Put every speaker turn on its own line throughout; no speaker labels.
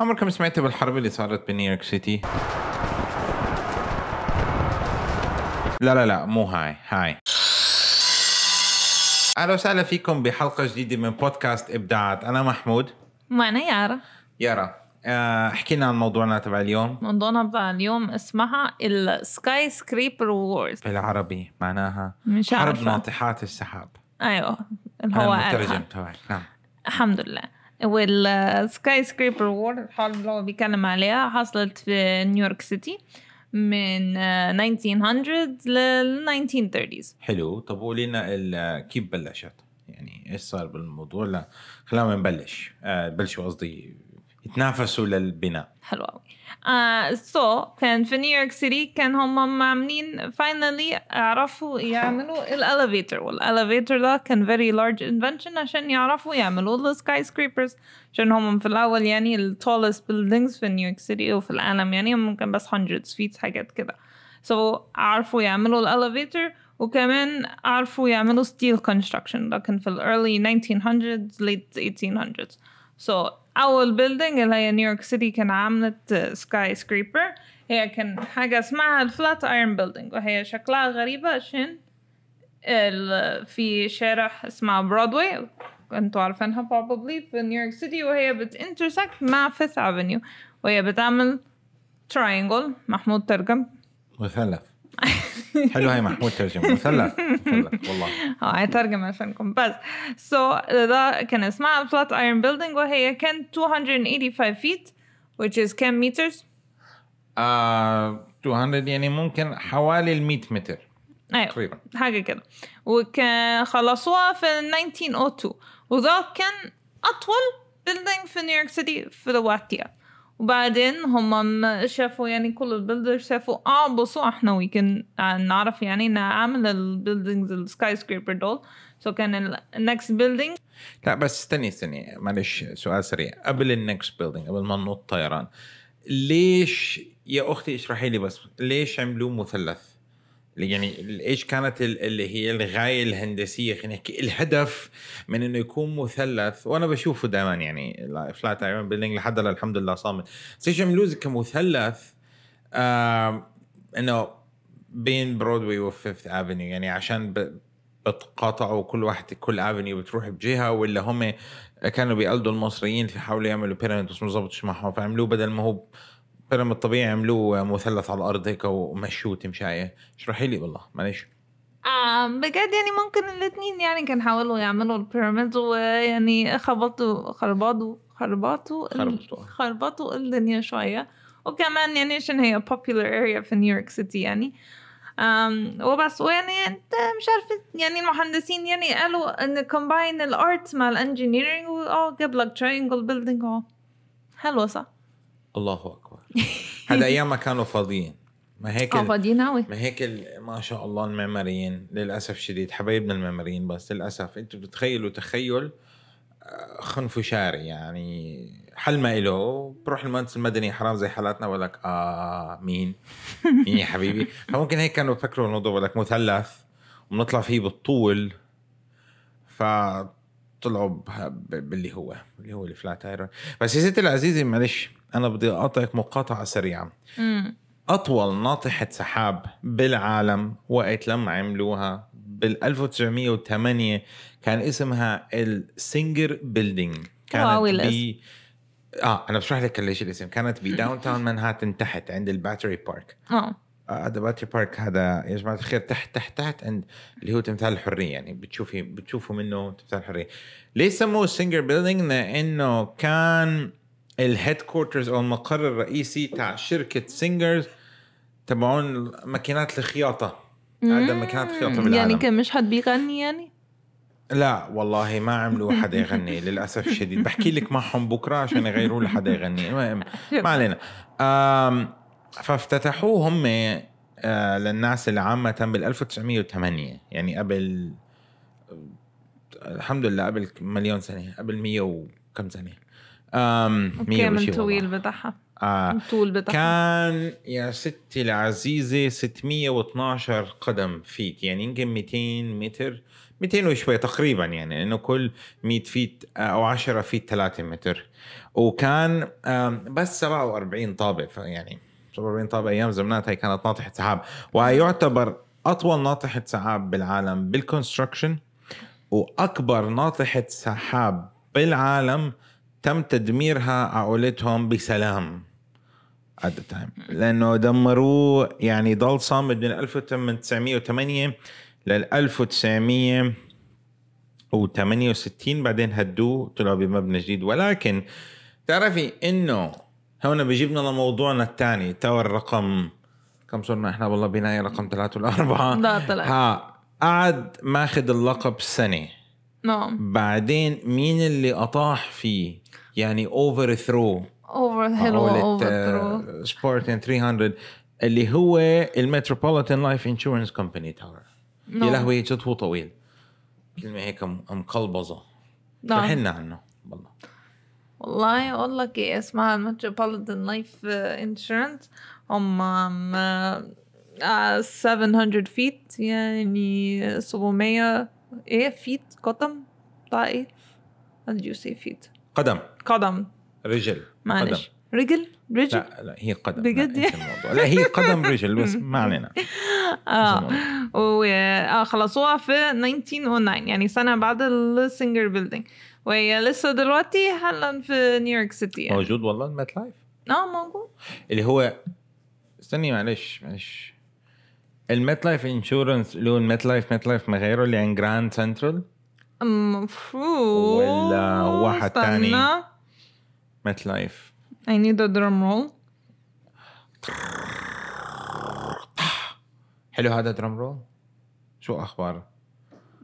عمركم سمعتوا بالحرب اللي صارت بنيويورك سيتي؟ لا لا لا مو هاي هاي. أهلا وسهلا فيكم بحلقة جديدة من بودكاست إبداعات. أنا محمود.
وأنا يارا.
يارا آه، احكي لنا عن موضوعنا تبع اليوم.
موضوعنا بتاع اليوم اسمها ال skyscraper wars
بالعربي معناها
مش
حرب
عارفة.
ناطحات السحاب.
أيوه
أنا
هو
المترجم. تبعك نعم.
الحمد لله. وال skyscraper war الحرب اللي هو بيتكلم عليها حصلت في نيويورك سيتي من آه، 1900 لل 1930s
حلو. طب قولي لنا ال- كيف بلشت؟ يعني إيش صار بالموضوع؟ لا خلينا نبلش. آه بلشوا قصدي يتنافسوا للبناء.
حلو قوي آه so كان في نيويورك سيتي كان هم عاملين finally عرفوا يعملوا ال elevator وال elevator ده كان very large invention عشان يعرفوا يعملوا ال skyscrapers عشان هم في الأول يعني ال tallest buildings في نيويورك سيتي وفي العالم يعني ممكن بس hundreds feet حاجات كده. so, عرفوا يعملوا ال elevator وكمان عرفوا يعملوا steel construction ده كان في ال early 1900s late 1800s so أول building اللي هي نيويورك سيتي كان عملت skyscraper هي كان حاجة اسمها ال Flatiron Building وهي شكلها غريبة عشان في شارع اسمها برودواي أنتوا عارفينها probably في نيويورك سيتي وهي بت intersect مع Fifth Avenue وهي بتعمل triangle. محمود ترجم.
مثلث. حلو هاي محمود ترجم مثلث والله.
آه هيترجم عشانكم بس. so, ده كان اسمها Flatiron Building وهي كان 285 feet which is كام meters
آه 200 يعني ممكن حوالي ال 100 متر.
أيوه
تقريبا.
حاجة كده. وكان خلصوها في 1902 وده كان أطول building في نيويورك سيتي في وقتها وبعدين هم شافوا يعني كل ال builders شافوا آه بصوا إحنا we can نعرف يعني نعمل ال buildings ال skyscraper دول. so كان ال next building
لا بس استني استني معلش سؤال سريع. قبل ال next building قبل ما ننط طيران ليش يا أختي اشرحي لي بس ليش عملوه مثلث؟ يعني إيش كانت ال- اللي هي الغاية الهندسية؟ خلينا نحكي الهدف من إنه يكون مثلث وأنا بشوفه دائما يعني Flatiron Building لحد الحمد لله صامت. بس إيش عملوه كمثلث إنه بين Broadway و Fifth Avenue يعني عشان بتقاطعوا كل واحد كل avenue بتروح بجهة ولا هم كانوا بيقلدوا المصريين في حاولوا يعملوا pyramid بس ما زبطش معهم فعملوه بدل ما هو pyramid طبيعي عملوه مثلث على الأرض هيك ومشوه تمشايه اشرحي لي والله معلش
آه بجد يعني ممكن الاتنين يعني كان حاولوا يعملوا ال pyramid ويعني خبطوا خربطوا خربطوا
خربطوا.
خربطوا الدنيا شوية. وكمان يعني عشان هي popular area في نيويورك سيتي يعني. um, وبس ويعني انت مش عارفة يعني المهندسين يعني قالوا إن combine ال art مع ال engineering وآه جاب لك triangle building آه. حلوة صح؟
الله أكبر. هذا أيام ما كانوا فاضيين. ما هيك آه
فاضيين أوي.
ما هيك ما شاء الله المعماريين. للأسف شديد حبايبنا المعماريين بس للأسف. أنتم بتتخيلوا تخيل آه، خنفشاري يعني حل ما إله. بروح المهندس المدني حرام زي حالاتنا بقول لك آه مين؟ مين يا حبيبي؟ فممكن هيك كانوا يفكروا الموضوع بقول لك مثلث وبنطلع فيه بالطول. فطلعوا ب- باللي هو اللي هو ال Flatiron بس يا ستي العزيزه معلش أنا بدي اقاطعك مقاطعة سريعة.
امم
أطول ناطحة سحاب بالعالم وقت لما عملوها بال 1908 كان اسمها ال Singer
Building
كانت
الاسم.
ب آه أنا بشرح لك ليش الاسم. كانت ب downtown مانهاتن تحت عند ال Battery
Park.
آه. هذا Battery Park هذا يا جماعة الخير تحت تحت تحت عند اللي هو تمثال الحرية يعني بتشوفي بتشوفوا منه تمثال الحريه ليش سموه Singer Building لأنه كان ال headquarters أو المقر الرئيسي تاع شركة Singers تبعون ماكينات الخياطة. هذا ماكينات الخياطة بالعالم.
يعني كان مش حد بيغني يعني؟
لا والله ما عملوا حدا يغني للأسف الشديد. بحكي لك معهم بكرة عشان يغيروا لي حدا يغني. المهم ما علينا. فافتتحوه هم آه، للناس اللي عامة بال 1908 يعني قبل الحمد لله قبل مليون سنة قبل 100 وكم سنة. 100
كامل
وشي
طويل. بتاعها
آه
الطول بتاعها
كان يا ستي العزيزة 612 قدم feet يعني يمكن 200 متر 200 وشوي تقريبا يعني انه كل 100 feet آه، أو 10 feet 3 متر. وكان بس 47 طابق يعني 47 طابق أيام زمانات هي كانت ناطحة سحاب. ويعتبر أطول ناطحة سحاب بالعالم بالكونستركشن وأكبر ناطحة سحاب بالعالم تم تدميرها عقولتهم بسلام at the time. لأنه دمروه يعني ضل صامد من 1908 لل 1968 بعدين هدوه طلعوا بمبنى جديد. ولكن تعرفي إنه هون بيجيبنا لموضوعنا الثاني. tower رقم كم صرنا إحنا والله بناية؟ رقم ثلاثة ولا أربعة
لا، ثلاثة.
ها قعد ماخذ اللقب سنة.
نعم.
بعدين مين اللي أطاح فيه؟ يعني overthrow
over هيلو over
آه، سبورتين 300 اللي هو ال Metropolitan Life Insurance Company Tower
يا.
لهوي جد هو طويل. كلمة هيك مقلبظة.
نعم.
لنا عنه والله
والله أقول لك إيه اسمها ال Metropolitan Life Insurance هم um, uh, 700 feet يعني 700 إيه feet قدم بتاع إيه؟ How did you say feet
قدم.
قدم.
رجل.
معلش. رجل؟ رجل؟
لا لا هي قدم.
بجد؟
لا. لا هي قدم رجل بس ما علينا.
آه. و آه خلصوها في 1909 يعني سنة بعد ال Singer Building. وهي لسه دلوقتي حالا في New York City يعني.
موجود والله ال MetLife؟
آه موجود.
اللي هو استني معلش معلش. ال MetLife Insurance اللي هو ال MetLife MetLife ما غيره اللي عند Grand Central؟
المفروض.
ولا واحد تاني؟ MetLife.
I need a drum roll.
حلو هذا drum roll شو أخبار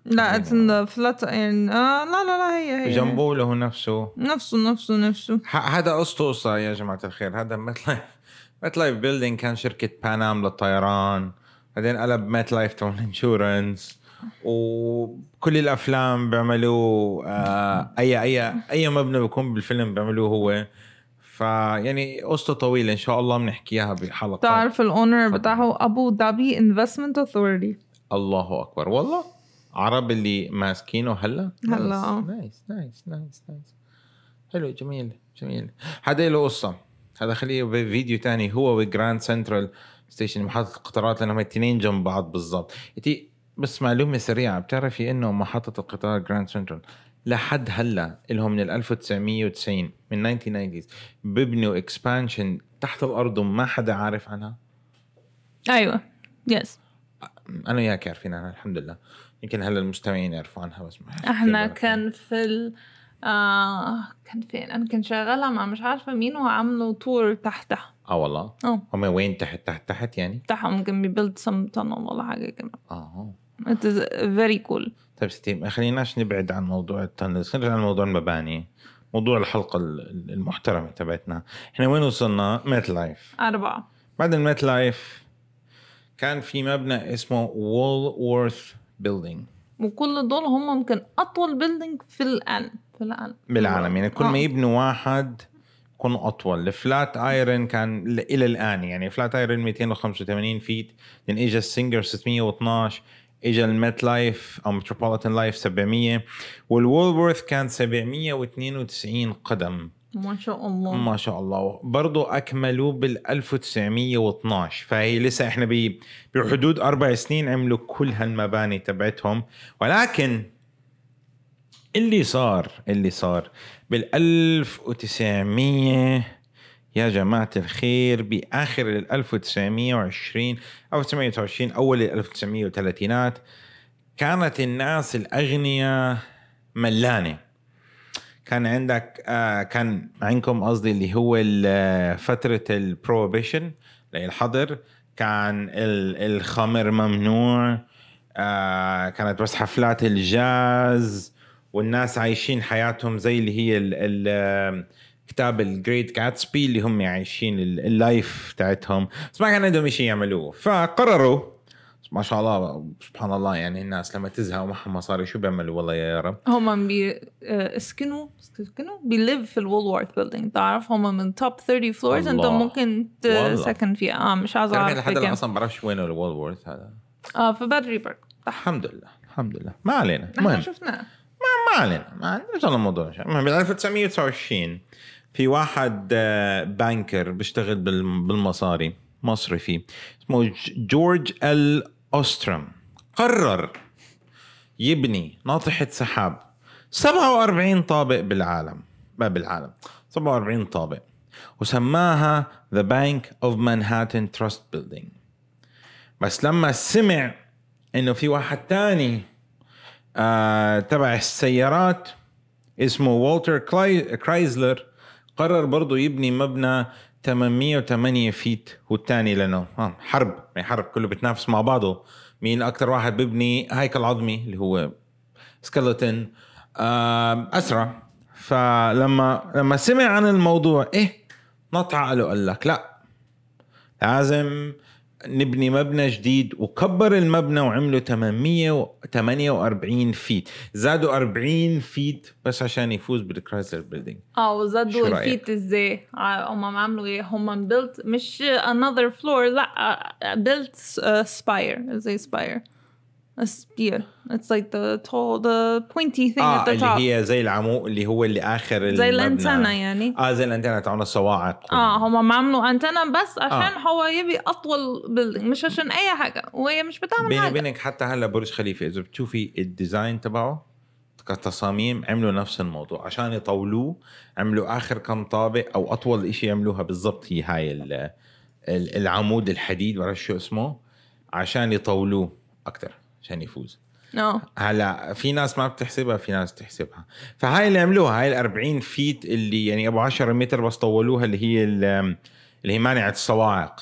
لا the flat يعني آه لا لا لا هي هي
جنبه له نفسه.
نفسه نفسه نفسه.
هذا قصته قصه يا جماعة الخير. هذا MetLife MetLife Building كان شركة Pan Am للطيران. بعدين قلب MetLife تبع ال insurance وكل الأفلام بيعملوه آه أي أي أي مبنى بيكون بالفيلم بيعملوه هو. فيعني قصته طويلة إن شاء الله بنحكيها بحلقه
تعرف ال owner بتاعه؟ أبو ظبي Investment Authority
الله أكبر. والله عرب اللي ماسكينه هلا؟
هلا،.
nice nice nice nice حلو جميل جميل. هذا له قصة. هذا خليه فيديو تاني. هو و Grand Central Station محطة القطارات لأنهم الاثنين جنب بعض بالضبط. بس معلومة سريعة. بتعرفي إنه محطة القطار Grand Central لحد هلا لهم من ال 1990 من 1990 ببنوا expansion تحت الأرض وما حدا عارف عنها؟
أيوه. yes
أنا وياك عارفين عنها الحمد لله. يمكن هلا المستمعين يعرفوا عنها بس ما
إحنا كان في ال آه كان فين؟ أنا كان شغالة مع مش عارفة مين وعملوا tour تحتها.
آه والله؟
آه.
هم وين؟ تحت تحت تحت يعني؟
تحتهم كان بي build some tunnel ولا حاجة كده.
آه.
It is very cool.
طيب ستي ما خليناش نبعد عن موضوع التنل خلينا نرجع عن موضوع المباني. موضوع الحلقة ال- المحترمة تبعتنا. إحنا وين وصلنا؟ MetLife
أربعة.
بعد ال MetLife كان في مبنى اسمه Woolworth Building
وكل دول هم ممكن أطول building في الآن في الآن
بالعالم. يعني كل ما
آه.
يبنوا واحد يكون أطول. ال Flatiron كان إلى الآن يعني Flatiron 285 feet بعدين اجى ال Singer 612 اجى ال MetLife أو Metropolitan Life 700 والوولورث كان 792 قدم.
ما شاء الله.
ما شاء الله. برضو أكملوا بال 1912 فهي لسه إحنا بحدود أربع سنين عملوا كل هالمباني تبعتهم. ولكن اللي صار اللي صار بال 1900 يا جماعة الخير بآخر ال 1920 أو 1920 أول ال 1930 كانت الناس الأغنياء ملانة. كان عندك آه كان عندكم قصدي اللي هو ال- فترة ال Prohibition الحظر كان ال- الخمر ممنوع آه كانت بس حفلات الجاز والناس عايشين حياتهم زي اللي هي كتاب ال Great Gatsby اللي هم عايشين ال- ال life تاعتهم بس ما كان عندهم شيء يعملوه. فقرروا ما شاء الله سبحان الله يعني الناس لما تزهق ومعها مصاري شو بيعملوا؟ والله يا رب.
هم بيسكنوا سكنوا بيليف في الولورث بيلدينج تعرف؟ هم من توب 30 فلورز انت. ممكن. تسكن فيها. آه مش
تعرف
أعرف
لحد
الآن.
أصلا بعرفش وينه الوولورث هذا.
آه في بادري بارك
الحمد لله الحمد لله. ما علينا المهم.
شفناه.
ما علينا ما علينا. نرجع للموضوع المهم بال 1929 في واحد آه، بانكر بيشتغل بال- بالمصاري مصرفي اسمه جورج ال أوسترم. قرر يبني ناطحة سحاب. 47 طابق بالعالم. ما بالعالم. 47 طابق. وسماها The Bank of Manhattan Trust Building. بس لما سمع إنه في واحد تاني آه تبع السيارات اسمه والتر كرايزلر قرر برضه يبني مبنى 808 فيت والثاني لأنه آه حرب يعني حرب كله بتنافس مع بعضه. مين أكثر واحد بيبني؟ هيكل عظمي اللي هو آه أسرع. فلما لما سمع عن الموضوع إيه نط عقله قال لك لا لازم نبني مبنى جديد وكبر المبنى وعملوا 848 فيت. زادوا 40 feet بس عشان يفوز بال Chrysler
Building.
آه
وزادوا؟
ال
feet إزاي؟ آه، هم عملوا إيه؟ هم built مش another floor لا uh, built uh, spire زي spire. A spear it's like the tall the pointy thing
آه
at the
اللي
top.
هي زي العمود اللي هو اللي آخر
زي. الانتنة يعني.
آه زي الانتنة تاعون الصواعق
آه هم عملوا انتنة بس عشان
آه.
هو يبي أطول building مش عشان أي حاجة. وهي مش بتعمل
بيني
حاجة.
وبينك حتى هلا برج خليفة إذا بتشوفي ال design تبعه كتصاميم عملوا نفس الموضوع. عشان يطولوه عملوا آخر كم طابق أو أطول إشي يعملوها بالضبط هي هاي ال- ال- العمود الحديد بعرف شو اسمه عشان يطولوه أكثر عشان يفوز.
آه
هلا في ناس ما بتحسبها في ناس تحسبها. فهاي اللي عملوها هاي ال 40 feet اللي يعني أبو 10 متر بس طولوها اللي هي ال- اللي هي مانعة الصواعق.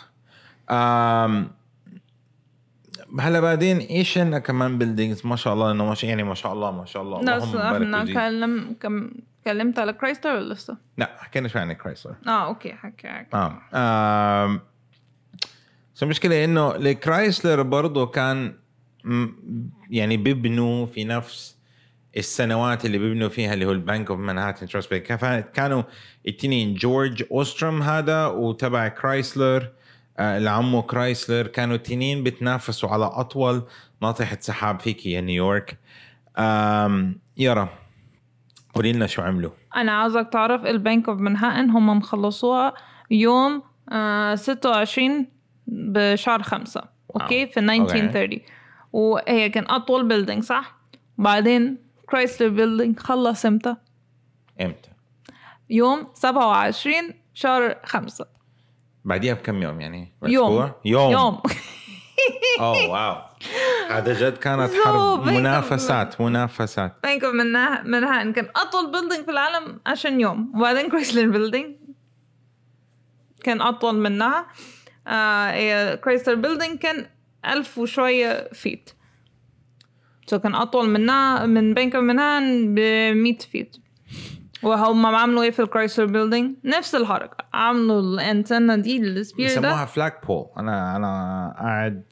هلا بعدين إيش عندنا كمان buildings ما شاء الله إنه مش يعني ما شاء الله ما شاء الله. اللهم بارك إحنا.
كلم كم كلمت على كرايسلر ولا لسه؟
لا حكينا شوي عن كرايسلر
آه okay حكي حكي.
آه آم، بس المشكلة إنه الكرايسلر برضه كان يعني بيبنوا في نفس السنوات اللي بيبنوا فيها اللي هو البنك اوف مانهاتن تراست كانوا التنين جورج اوستروم هذا وتبع كرايسلر آه، اللي عمه كرايسلر كانوا التنين بتنافسوا على أطول ناطحة سحاب في نيويورك يارا قولي لنا شو عملوا.
أنا عاوزك تعرف البنك اوف مانهاتن هم مخلصوها يوم آه 26 بشهر خمسة. okay؟ في 1930 وهي كان أطول building صح؟ بعدين كرايسلر building خلص إمتى؟
إمتى؟
يوم 27 شهر خمسة.
بعديها بكم يوم يعني؟
يوم؟
يوم.
يوم.
oh wow. هذا جد كانت حرب. منافسات منافسات.
بنك اوف مانهاتن كان أطول building في العالم عشان يوم. وبعدين كرايسلر building كان أطول منها. آه كرايسلر building كان ألف وشوية feet so كان أطول منها من بنك اوف مانهاتن ب 100 feet وهم عملوا إيه في الكرايسلر building؟ نفس الحركة. عملوا الأنتنة دي
بسموها
ده.
flagpole أنا أنا قاعد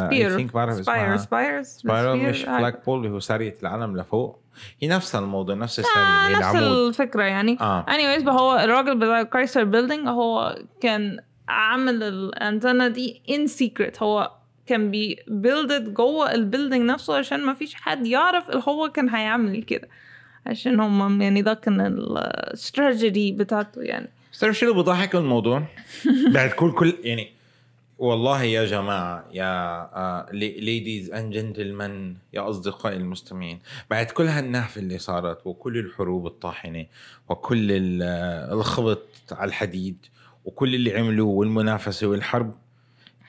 spire
thing بعرف
spire
اسمها
spire
spiral مش flagpole اللي هو سارية العلم لفوق. هي نفس الموضوع نفس السارية
آه
اللي
نفس
العمود.
الفكرة يعني.
آه.
anyways هو الراجل بتاع كرايسلر building هو كان عامل الأنتنة دي in secret. هو كان بي build جوه ال building نفسه عشان ما فيش حد يعرف هو كان هيعمل كده عشان هم يعني ده كان الاستراتيجي بتاعته يعني
بس تعرف شو اللي بضحك الموضوع؟ بعد كل كل يعني والله يا جماعة يا ladies and gentlemen يا أصدقائي المستمعين بعد كل هالنهفة اللي صارت وكل الحروب الطاحنة وكل آه، الخبط على الحديد وكل اللي عملوه والمنافسة والحرب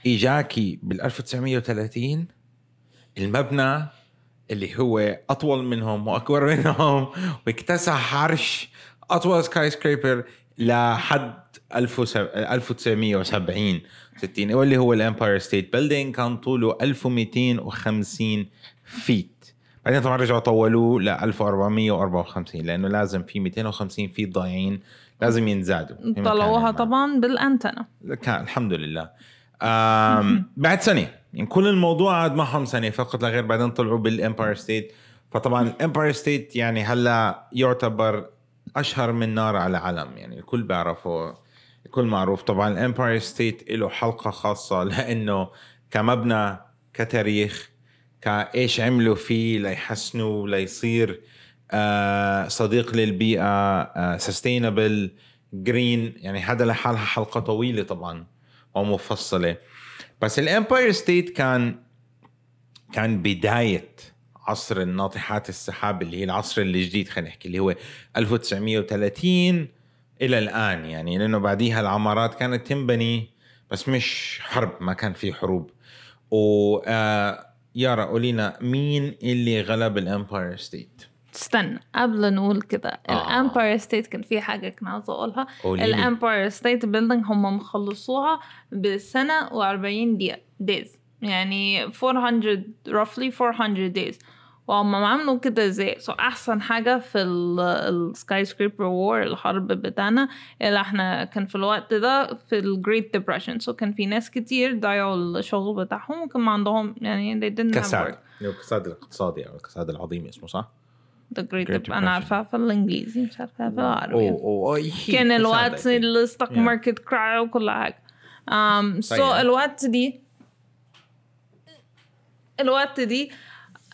إجاكي بال 1930 المبنى اللي هو أطول منهم وأكبر منهم واكتسح عرش أطول skyscraper لحد 1970 60 واللي هو الأمباير ستيت building كان طوله 1250 feet. بعدين طبعا رجعوا طولوه ل 1454 لأنه لازم في 250 feet ضايعين لازم ينزادوا.
طلعوها
ما.
طبعا بالأنتنة.
كان الحمد لله. بعد سنة. يعني كل الموضوع قعد معهم سنة فقط لا غير بعدين طلعوا بالامباير ستيت فطبعا الامباير ستيت يعني هلأ يعتبر أشهر من نار على علم يعني الكل بيعرفه الكل معروف. طبعا الامباير ستيت له حلقة خاصة لأنه كمبنى كتاريخ كإيش عملوا فيه ليحسنوا ليصير آه، صديق للبيئة sustainable green يعني هذا لحالها حلقة طويلة طبعا. ومفصله بس الإمباير ستيت كان كان بداية عصر الناطحات السحاب اللي هي العصر الجديد خلينا نحكي اللي هو 1930 إلى الآن. يعني لأنه بعديها العمارات كانت تنبني بس مش حرب ما كان في حروب. و آه، يارا قولينا مين اللي غلب الإمباير ستيت؟
استنى قبل نقول كده
آه.
الامباير ستيت كان في حاجة كنت عاوزه
أقولها.
الامباير ستيت building هم مخلصوها بسنة و40 دقيقه days يعني 400 roughly 400 days. وهم عملوا كده إزاي؟ so أحسن حاجة في ال skyscraper war الحرب بتاعنا اللي إحنا كان في الوقت ده في ال Great Depression so كان في ناس كتير ضيعوا الشغل بتاعهم وكان ما عندهم يعني they didn't have
كساد.
work.
هو الكساد الاقتصادي أو الكساد العظيم اسمه صح؟
The great,
Great
Dep- أنا عارفاها في الإنجليزي مش عارفاها في العربي
أوه، هي
كان الوقت. الستوك. ماركت كراي وكل حاجة um, so
طيب.
الوقت دي الوقت دي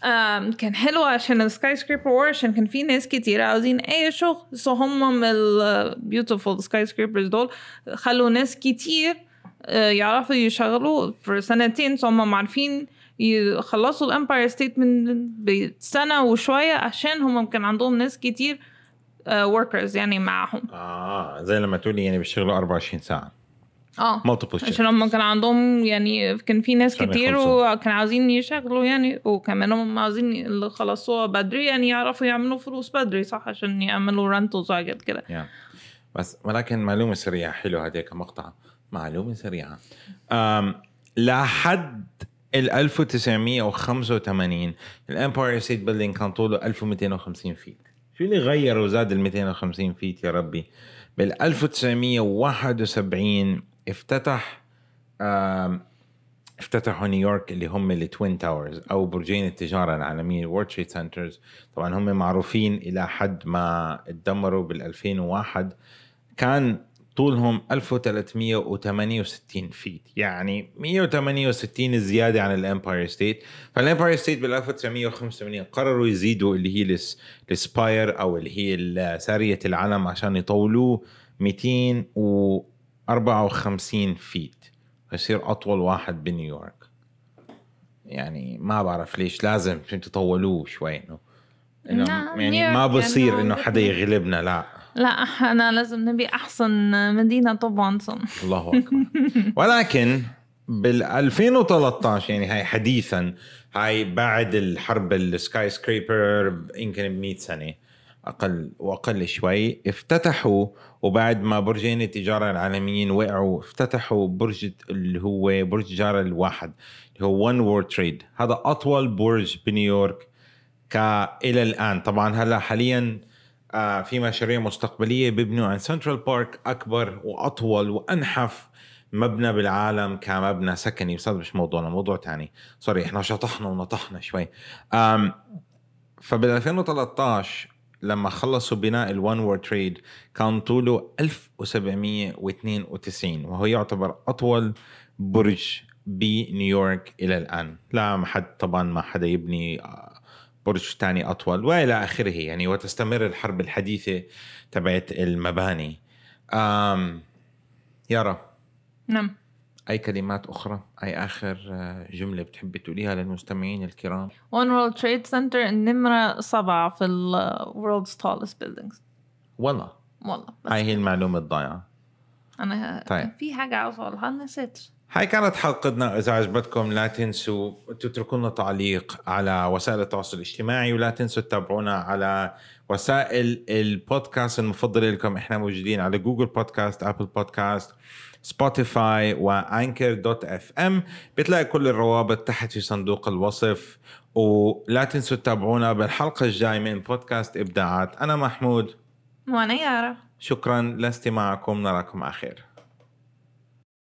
um, كان حلو عشان ال skyscraper war عشان كان في ناس كتير عاوزين أي شغل so هم من ال beautiful skyscrapers دول خلوا ناس كتير آه، يعرفوا يشغلوا في سنتين so هم عارفين يخلصوا الأمباير ستيت من بسنة وشوية عشان هم كان عندهم ناس كتير workers يعني معهم
آه زي لما تقولي يعني بيشتغلوا 24
ساعة.
آه multiple
عشان هم كان عندهم يعني كان في ناس كتير. وكان عاوزين يشغلوا يعني وكمان هم عاوزين اللي خلصوها بدري يعني يعرفوا يعملوا فلوس بدري صح؟ عشان يعملوا rentals وحاجات كده.
بس ولكن معلومة سريعة حلوة هذيك مقطع معلومة سريعة. أم لحد ال 1985 ال Empire State Building كان طوله 1250 feet شو اللي غير وزاد ال 250 فيت يا ربي؟ بال 1971 افتتح افتتحوا نيويورك اللي هم ال Twin Towers أو برجين التجارة العالمية World Trade Centers طبعا هم معروفين إلى حد ما اتدمروا بال 2001 كان طولهم 1368 فيت يعني 168 زيادة عن ال Empire State فال Empire State بال 1985 قرروا يزيدوا اللي هي الس- ال spire أو اللي هي ساريه العلم عشان يطولوه 254 feet فيصير أطول واحد بنيويورك يعني ما بعرف ليش لازم تطولوه شوي
إنه
يعني ما بصير
يعني
إنه حدا يغلبنا لا.
لا إحنا لازم نبي أحسن مدينة طبعا صن
الله أكبر. ولكن بال 2013 يعني هاي حديثا هاي بعد الحرب السكاي سكريبر يمكن ب 100 سنة أقل وأقل شوي افتتحوا وبعد ما برجين التجارة العالميين وقعوا افتتحوا برج اللي هو برج جاره الواحد اللي هو One World Trade هذا أطول برج بنيويورك إلى الآن. طبعا هلأ حاليا آه، في مشاريع مستقبلية بيبنوا عن Central Park أكبر وأطول وأنحف مبنى بالعالم كمبنى سكني. بس هذا مش موضوعنا موضوع تاني. sorry إحنا شطحنا ونطحنا شوي. أم فبال 2013 لما خلصوا بناء ال One World Trade كان طوله 1792 وهو يعتبر أطول برج بنيويورك إلى الآن. لا ما حد طبعا ما حدا يبني برج تاني أطول وإلى آخره. يعني وتستمر الحرب الحديثة تبعت المباني. أم يارا
نعم.
أي كلمات أخرى؟ أي آخر آه، جملة بتحبي تقوليها للمستمعين الكرام؟
One World Trade Center النمرة سبعة في ال world's tallest buildings.
والله.
والله بس
هاي هي المعلومة الضايعة.
أنا
طيب.
في حاجة عاوزة أقولها؟ نسيت.
هاي كانت حلقتنا. إذا عجبتكم لا تنسوا تتركوا لنا تعليق على وسائل التواصل الاجتماعي ولا تنسوا تتابعونا على وسائل البودكاست المفضلة لكم. إحنا موجودين على Google Podcast Apple Podcast Spotify و Anchor dot FM. بتلاقي كل الروابط تحت في صندوق الوصف. ولا تنسوا تتابعونا بالحلقة الجاية من بودكاست إبداعات. أنا محمود.
وأنا يارا.
شكرا لاستماعكم. نراكم على خير.